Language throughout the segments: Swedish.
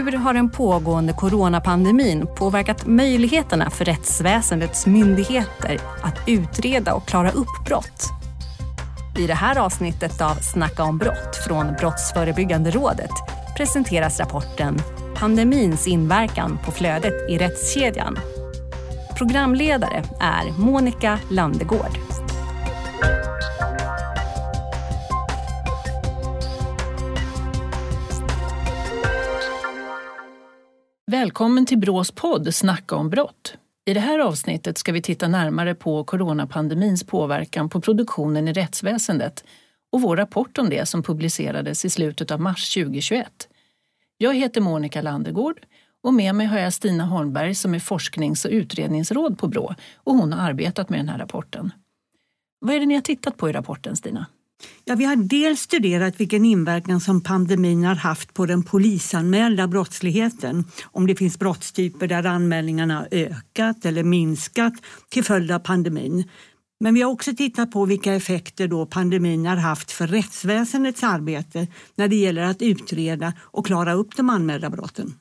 Hur har den pågående coronapandemin påverkat möjligheterna för rättsväsendets myndigheter att utreda och klara upp brott? I det här avsnittet av Snacka om brott från Brottsförebyggande rådet presenteras rapporten Pandemins inverkan på flödet i rättskedjan. Programledare är Monica Landegård. Välkommen till Brås podd Snacka om brott. I det här avsnittet ska vi titta närmare på coronapandemins påverkan på produktionen i rättsväsendet och vår rapport om det som publicerades i slutet av mars 2021. Jag heter Monica Landegård och med mig har jag Stina Holmberg som är forsknings och utredningsråd på Brå och hon har arbetat med den här rapporten. Vad är det ni har tittat på i rapporten Stina? Ja, vi har dels studerat vilken inverkan som pandemin har haft på den polisanmälda brottsligheten. Om det finns brottstyper där anmälningarna har ökat eller minskat till följd av pandemin. Men vi har också tittat på vilka effekter då pandemin har haft för rättsväsendets arbete när det gäller att utreda och klara upp de anmälda brotten.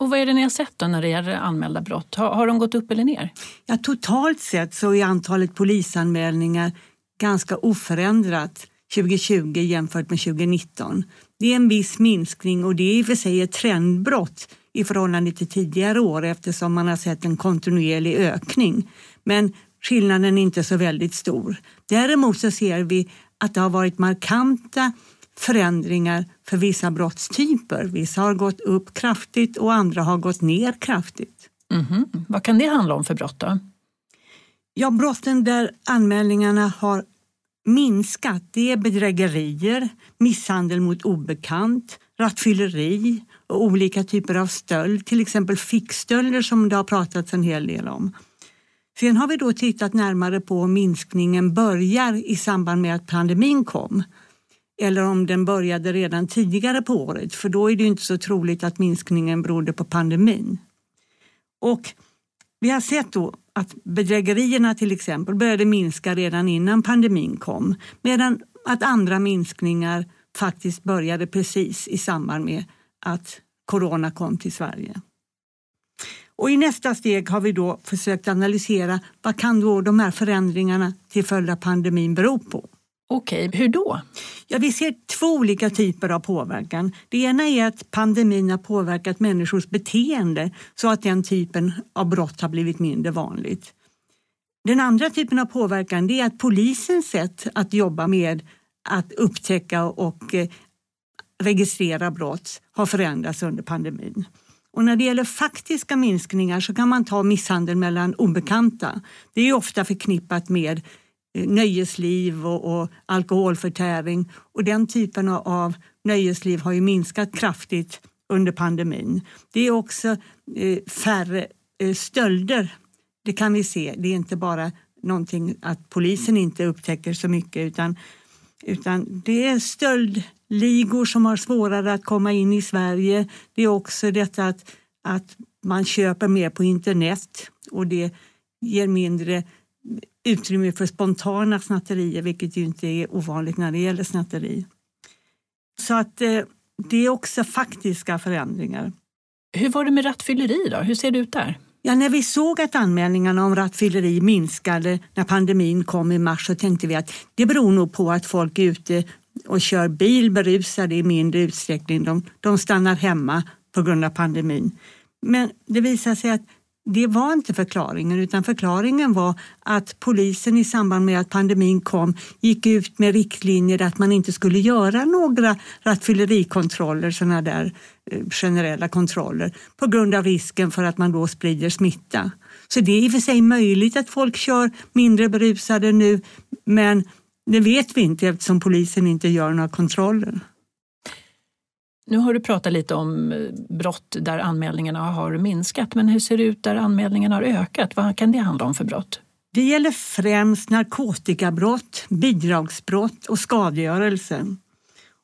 Och vad är det ni har sett då när det gäller anmälda brott? Har, har de gått upp eller ner? Ja, totalt sett så är antalet polisanmälningar ganska oförändrat 2020 jämfört med 2019. Det är en viss minskning och det är i och för sig ett trendbrott i förhållande till tidigare år eftersom man har sett en kontinuerlig ökning. Men skillnaden är inte så väldigt stor. Däremot så ser vi att det har varit markanta förändringar för vissa brottstyper. Vissa har gått upp kraftigt och andra har gått ner kraftigt. Mm -hmm. Vad kan det handla om för brott då? Ja, brotten där anmälningarna har minskat det är bedrägerier, misshandel mot obekant, rattfylleri och olika typer av stöld, till exempel fickstölder som det har pratats en hel del om. Sen har vi då tittat närmare på om minskningen börjar i samband med att pandemin kom eller om den började redan tidigare på året för då är det inte så troligt att minskningen berodde på pandemin. Och vi har sett då att bedrägerierna till exempel började minska redan innan pandemin kom medan att andra minskningar faktiskt började precis i samband med att corona kom till Sverige. Och I nästa steg har vi då försökt analysera vad kan då de här förändringarna till följd av pandemin bero på. Okej, hur då? Ja, vi ser två olika typer av påverkan. Det ena är att pandemin har påverkat människors beteende så att den typen av brott har blivit mindre vanligt. Den andra typen av påverkan är att polisens sätt att jobba med att upptäcka och eh, registrera brott har förändrats under pandemin. Och när det gäller faktiska minskningar så kan man ta misshandel mellan obekanta. Det är ofta förknippat med Eh, nöjesliv och, och alkoholförtäring och den typen av nöjesliv har ju minskat kraftigt under pandemin. Det är också eh, färre eh, stölder. Det kan vi se. Det är inte bara någonting att polisen inte upptäcker så mycket utan, utan det är stöldligor som har svårare att komma in i Sverige. Det är också detta att, att man köper mer på internet och det ger mindre utrymme för spontana snatterier, vilket ju inte är ovanligt när det gäller snatteri. Så att eh, det är också faktiska förändringar. Hur var det med rattfylleri då? Hur ser det ut där? Ja, när vi såg att anmälningarna om rattfylleri minskade när pandemin kom i mars så tänkte vi att det beror nog på att folk är ute och kör bil berusade i mindre utsträckning. De, de stannar hemma på grund av pandemin. Men det visade sig att det var inte förklaringen utan förklaringen var att polisen i samband med att pandemin kom gick ut med riktlinjer att man inte skulle göra några rattfyllerikontroller, sådana där eh, generella kontroller på grund av risken för att man då sprider smitta. Så det är i och för sig möjligt att folk kör mindre berusade nu men det vet vi inte eftersom polisen inte gör några kontroller. Nu har du pratat lite om eh, brott där anmälningarna har minskat, men hur ser det ut där anmälningarna har ökat? Vad kan det handla om för brott? Det gäller främst narkotikabrott, bidragsbrott och skadegörelse.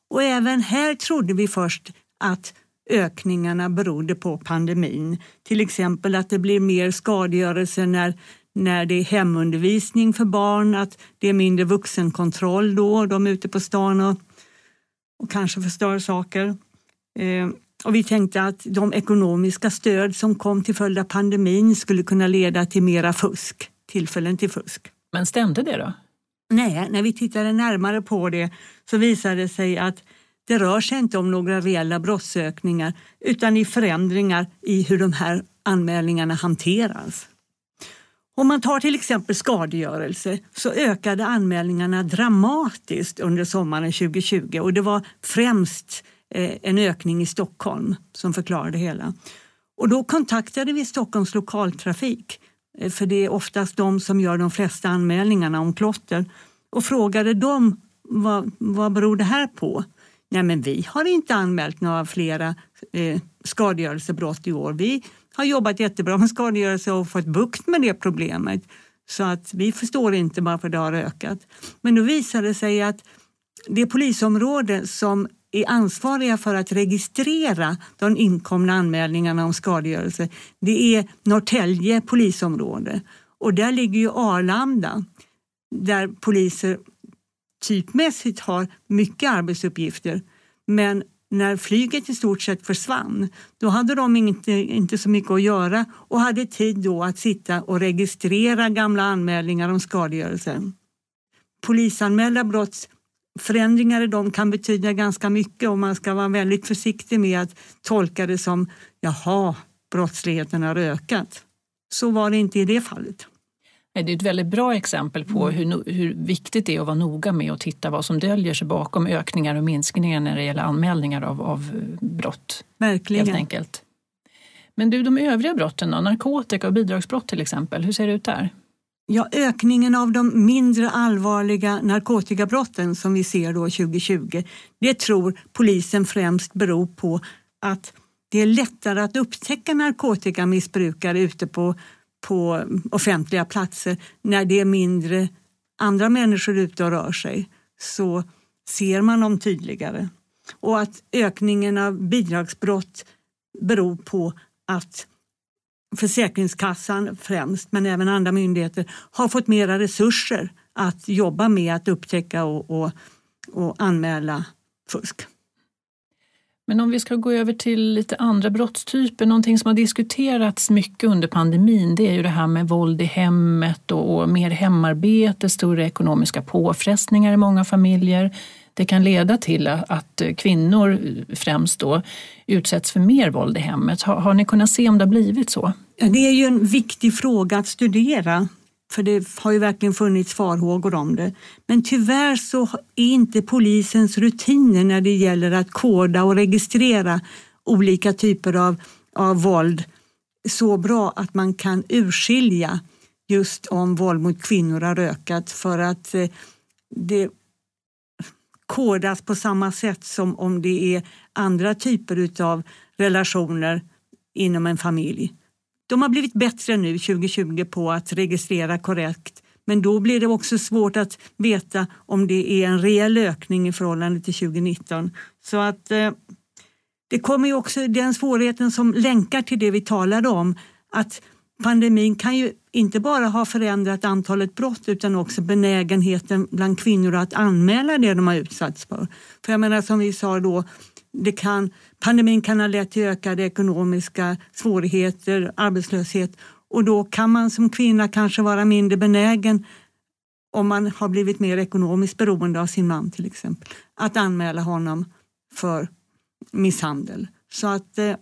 Och även här trodde vi först att ökningarna berodde på pandemin. Till exempel att det blir mer skadegörelse när, när det är hemundervisning för barn, att det är mindre vuxenkontroll då, de är ute på stan och, och kanske förstör saker. Eh, Och vi tänkte att de ekonomiska stöd som kom till följd av pandemin skulle kunna leda till mera fusk, tillfällen till fusk. Men stämde det då? Nej, när vi tittade närmare på det så visade det sig att det rör sig inte om några reella brottsökningar utan i förändringar i hur de här anmälningarna hanteras. Om man tar till exempel skadegörelse så ökade anmälningarna dramatiskt under sommaren 2020 och det var främst Eh, en ökning i Stockholm som förklarar det hela. Och då kontaktade vi Stockholms lokaltrafik, eh, för det är oftast de som gör de flesta anmälningarna om klotter, och frågade dem vad, vad beror det här på? Nej, men vi har inte anmält några flera eh, skadegörelsebrott i år. Vi har jobbat jättebra med skadegörelse och fått bukt med det problemet. Så att vi förstår inte varför det har ökat. Men då visar det sig att det polisområde som är ansvariga för att registrera de inkomna anmälningarna om skadegörelse, det är Norrtälje polisområde. Och där ligger ju Arlanda, där poliser typmässigt har mycket arbetsuppgifter. Men när flyget i stort sett försvann, då hade de inte, inte så mycket att göra och hade tid då att sitta och registrera gamla anmälningar om skadegörelse. Polisanmälda brott, förändringar i dem kan betyda ganska mycket och man ska vara väldigt försiktig med att tolka det som jaha, brottsligheten har ökat. Så var det inte i det fallet. Det är ett väldigt bra exempel på mm. hur, hur viktigt det är att vara noga med att titta vad som döljer sig bakom ökningar och minskningar när det gäller anmälningar av, av brott. Verkligen. Helt enkelt. Men du, de övriga brotten då? Narkotika och bidragsbrott till exempel, hur ser det ut där? Ja, ökningen av de mindre allvarliga narkotikabrotten som vi ser då 2020, det tror polisen främst beror på att det är lättare att upptäcka narkotikamissbrukare ute på på offentliga platser när det är mindre andra människor ute och rör sig så ser man dem tydligare. Och att ökningen av bidragsbrott beror på att Försäkringskassan främst, men även andra myndigheter, har fått mera resurser att jobba med att upptäcka och, och, och anmäla fusk. Men om vi ska gå över till lite andra brottstyper, någonting som har diskuterats mycket under pandemin det är ju det här med våld i hemmet och, mer hemarbete, större ekonomiska påfrestningar i många familjer. Det kan leda till att kvinnor främst då utsätts för mer våld i hemmet. Har, har ni kunnat se om det har blivit så? Det är ju en viktig fråga att studera för det har ju verkligen funnits farhågor om det. Men tyvärr så är inte polisens rutiner när det gäller att koda och registrera olika typer av, av våld så bra att man kan urskilja just om våld mot kvinnor har ökat för att eh, det kodas på samma sätt som om det är andra typer av relationer inom en familj. De har blivit bättre nu 2020 på att registrera korrekt men då blir det också svårt att veta om det är en reell ökning i förhållande till 2019. Så att eh, det kommer ju också den svårigheten som länkar till det vi talade om att pandemin kan ju inte bara har förändrat antalet brott utan också benägenheten bland kvinnor att anmäla det de har utsatts för. För jag menar som vi sa då, det kan, pandemin kan ha lett till ökade ekonomiska svårigheter, arbetslöshet och då kan man som kvinna kanske vara mindre benägen om man har blivit mer ekonomiskt beroende av sin man till exempel, att anmäla honom för misshandel. Så att eh,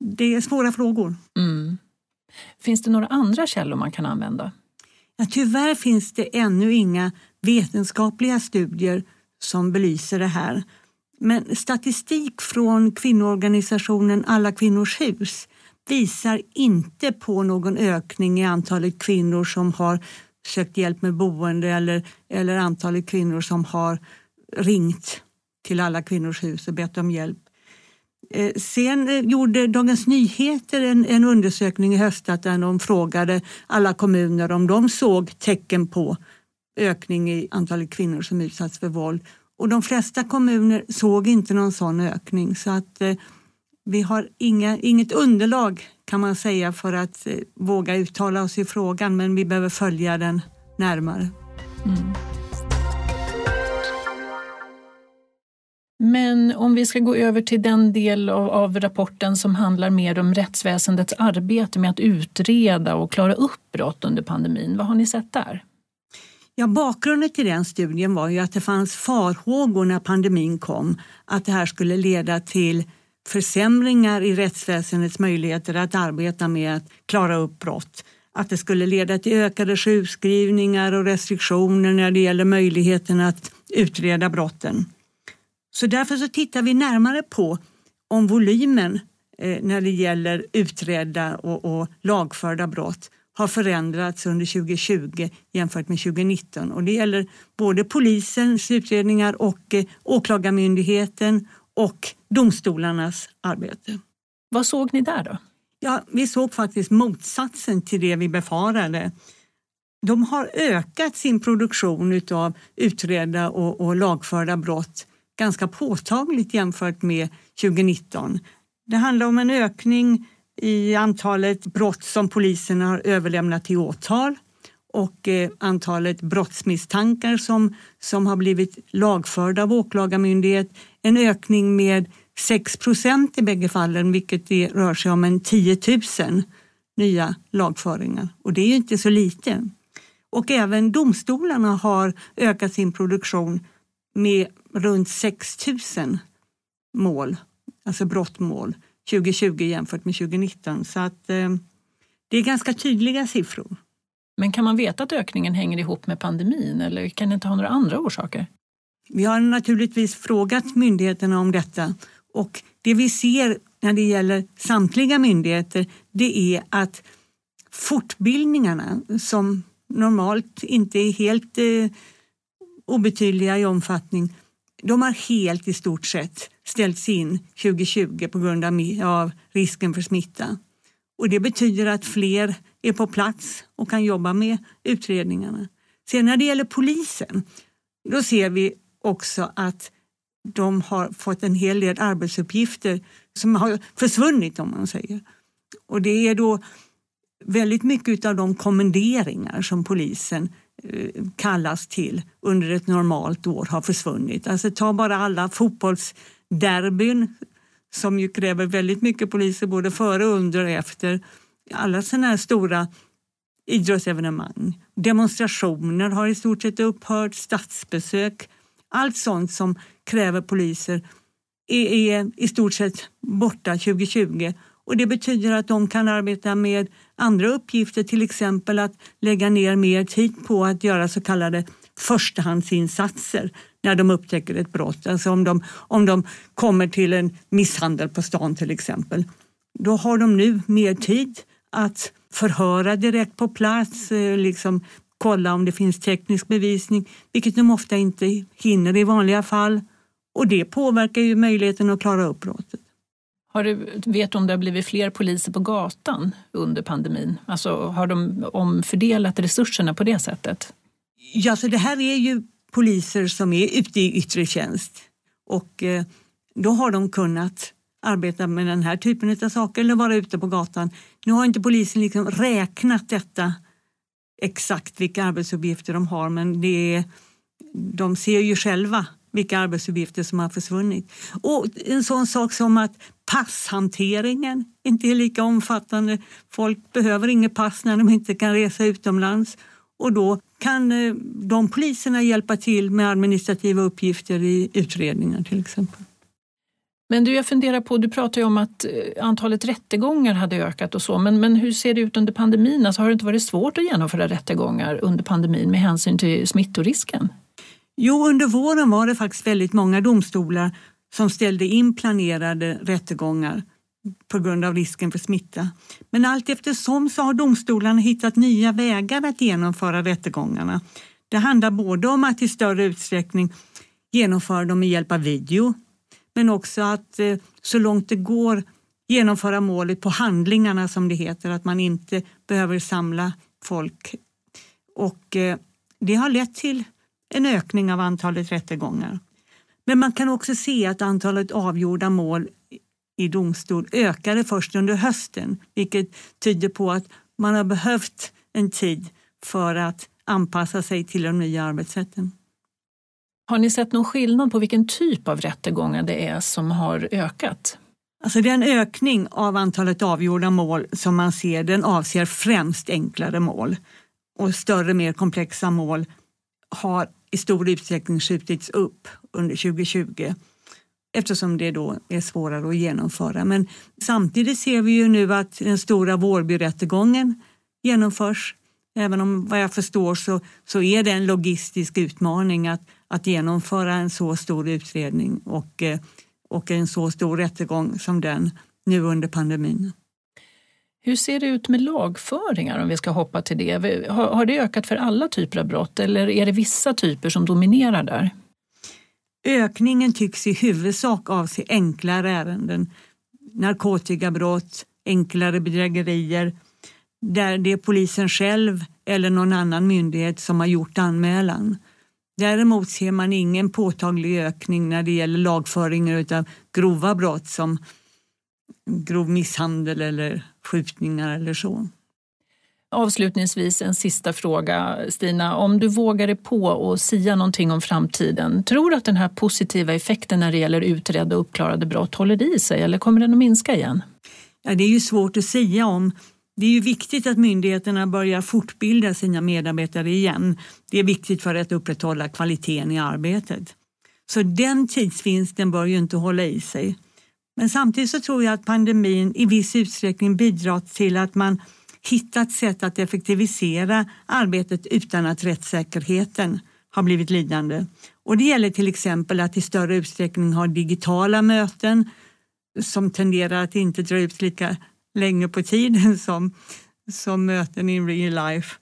det är svåra frågor. Mm. Finns det några andra källor man kan använda? Ja, tyvärr finns det ännu inga vetenskapliga studier som belyser det här. Men statistik från kvinnoorganisationen Alla kvinnors hus visar inte på någon ökning i antalet kvinnor som har sökt hjälp med boende eller, eller antalet kvinnor som har ringt till Alla kvinnors hus och bett om hjälp. Eh, sen eh, gjorde Dagens Nyheter en, en undersökning i höstas där de frågade alla kommuner om de såg tecken på ökning i antalet kvinnor som utsatts för våld och de flesta kommuner såg inte någon sån ökning så att eh, vi har inga, inget underlag kan man säga för att eh, våga uttala oss i frågan men vi behöver följa den närmare. Mm. Men om vi ska gå över till den del av, av, rapporten som handlar mer om rättsväsendets arbete med att utreda och klara upp brott under pandemin. Vad har ni sett där? Ja, bakgrunden till den studien var ju att det fanns farhågor när pandemin kom att det här skulle leda till försämringar i rättsväsendets möjligheter att arbeta med att klara upp brott. Att det skulle leda till ökade sjukskrivningar och restriktioner när det gäller möjligheten att utreda brotten. Så därför så tittar vi närmare på om volymen eh, när det gäller utredda och, och lagförda brott har förändrats under 2020 jämfört med 2019. Och det gäller både polisens utredningar och eh, Åklagarmyndigheten och domstolarnas arbete. Vad såg ni där då? Ja, vi såg faktiskt motsatsen till det vi befarade. De har ökat sin produktion av utredda och, och lagförda brott ganska påtagligt jämfört med 2019. Det handlar om en ökning i antalet brott som polisen har överlämnat till åtal och eh, antalet brottsmisstankar som, som har blivit lagförda av åklagarmyndighet. En ökning med 6 procent i bägge fallen, vilket det rör sig om en 10 000 nya lagföringar. Och det är ju inte så lite. Och även domstolarna har ökat sin produktion med runt 6 000 mål, alltså brottmål 2020 jämfört med 2019. Så att eh, det är ganska tydliga siffror. Men kan man veta att ökningen hänger ihop med pandemin eller kan det inte ha några andra orsaker? Vi har naturligtvis frågat myndigheterna om detta och det vi ser när det gäller samtliga myndigheter det är att fortbildningarna som normalt inte är helt eh, obetydliga i omfattning, de har helt i stort sett ställts in 2020 på grund av risken för smitta. Och det betyder att fler är på plats och kan jobba med utredningarna. Sen när det gäller polisen, då ser vi också att de har fått en hel del arbetsuppgifter som har försvunnit om man säger. Och det är då väldigt mycket av de kommenderingar som polisen Eh, kallas till under ett normalt år har försvunnit. Alltså ta bara alla fotbollsderbyn som ju kräver väldigt mycket poliser både före, under och efter. Alla sådana här stora idrottsevenemang. Demonstrationer har i stort sett upphört, statsbesök. Allt sånt som kräver poliser är, är i stort sett borta 2020 och det betyder att de kan arbeta med andra uppgifter, till exempel att lägga ner mer tid på att göra så kallade förstahandsinsatser när de upptäcker ett brott. Alltså om de, om de kommer till en misshandel på stan till exempel. Då har de nu mer tid att förhöra direkt på plats, eh, liksom kolla om det finns teknisk bevisning, vilket de ofta inte hinner i vanliga fall. Och det påverkar ju möjligheten att klara upp brottet. Har du, vet du om det har blivit fler poliser på gatan under pandemin? Alltså, har de omfördelat resurserna på det sättet? Ja, så det här är ju poliser som är ute i yttre tjänst och eh, då har de kunnat arbeta med den här typen av saker eller vara ute på gatan. Nu har inte polisen liksom räknat detta exakt vilka arbetsuppgifter de har men det är, de ser ju själva vilka arbetsuppgifter som har försvunnit. Och en sån sak som att passhanteringen inte är lika omfattande. Folk behöver inget pass när de inte kan resa utomlands och då kan eh, de poliserna hjälpa till med administrativa uppgifter i utredningar till exempel. Men du, jag funderar på, du pratar ju om att eh, antalet rättegångar hade ökat och så, men, men hur ser det ut under pandemin? Alltså, har det inte varit svårt att genomföra rättegångar under pandemin med hänsyn till smittorisken? Jo, under våren var det faktiskt väldigt många domstolar som ställde in planerade rättegångar på grund av risken för smitta. Men allt eftersom så har domstolarna hittat nya vägar att genomföra rättegångarna. Det handlar både om att i större utsträckning genomföra dem med hjälp av video men också att eh, så långt det går genomföra målet på handlingarna som det heter, att man inte behöver samla folk. Och eh, det har lett till en ökning av antalet rättegångar. Men man kan också se att antalet avgjorda mål i domstol ökade först under hösten, vilket tyder på att man har behövt en tid för att anpassa sig till de nya arbetssätten. Har ni sett någon skillnad på vilken typ av rättegångar det är som har ökat? Alltså den ökning av antalet avgjorda mål som man ser den avser främst enklare mål och större mer komplexa mål har i stor utsträckning skjutits upp under 2020 eftersom det då är svårare att genomföra. Men samtidigt ser vi ju nu att den stora Vårbyrättegången genomförs. Även om vad jag förstår så, så är det en logistisk utmaning att, att genomföra en så stor utredning och, eh, och en så stor rättegång som den nu under pandemin. Hur ser det ut med lagföringar om vi ska hoppa till det? Har, har det ökat för alla typer av brott eller är det vissa typer som dominerar där? Ökningen tycks i huvudsak avse enklare ärenden, narkotikabrott, enklare bedrägerier, där det är polisen själv eller någon annan myndighet som har gjort anmälan. Däremot ser man ingen påtaglig ökning när det gäller lagföringar av grova brott som grov misshandel eller skjutningar eller så. Avslutningsvis en sista fråga Stina. Om du vågar dig på att sia någonting om framtiden, tror du att den här positiva effekten när det gäller utredda och uppklarade brott håller i sig eller kommer den att minska igen? Ja, det är ju svårt att säga om. Det är ju viktigt att myndigheterna börjar fortbilda sina medarbetare igen. Det är viktigt för att upprätthålla kvaliteten i arbetet. Så den tidsvinsten bör ju inte hålla i sig. Men samtidigt så tror jag att pandemin i viss utsträckning bidrar till att man hittat sätt att effektivisera arbetet utan att rättssäkerheten har blivit lidande. Och det gäller till exempel att i större utsträckning ha digitala möten som tenderar att inte dra ut lika länge på tiden som, som möten in real life.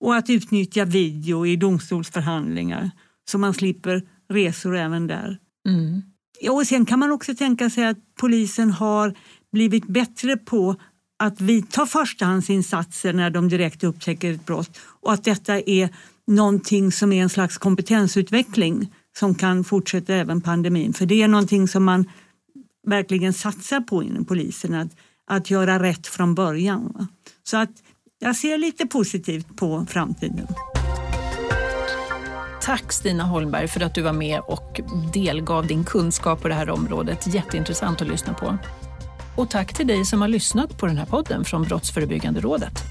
Och att utnyttja video i domstolsförhandlingar så man slipper resor även där. Mm. Och sen kan man också tänka sig att polisen har blivit bättre på att vidta förstahandsinsatser när de direkt upptäcker ett brott och att detta är någonting som är en slags kompetensutveckling som kan fortsätta även pandemin. För det är någonting som man verkligen satsar på inom polisen, att, att göra rätt från början. Så att jag ser lite positivt på framtiden. Tack Stina Holmberg för att du var med och delgav din kunskap på det här området. Jätteintressant att lyssna på. Och tack till dig som har lyssnat på den här podden från Brottsförebyggande rådet.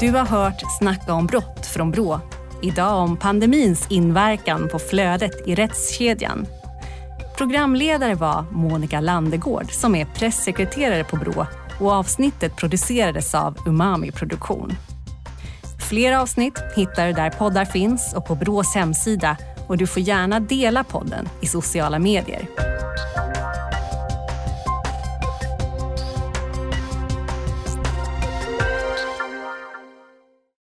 Du har hört Snacka om brott från Brå. Idag om pandemins inverkan på flödet i rättskedjan. Programledare var Monica Landegård som är pressekreterare på Brå och avsnittet producerades av Umami Produktion. Fler avsnitt hittar du där poddar finns och på Brås hemsida och du får gärna dela podden i sociala medier.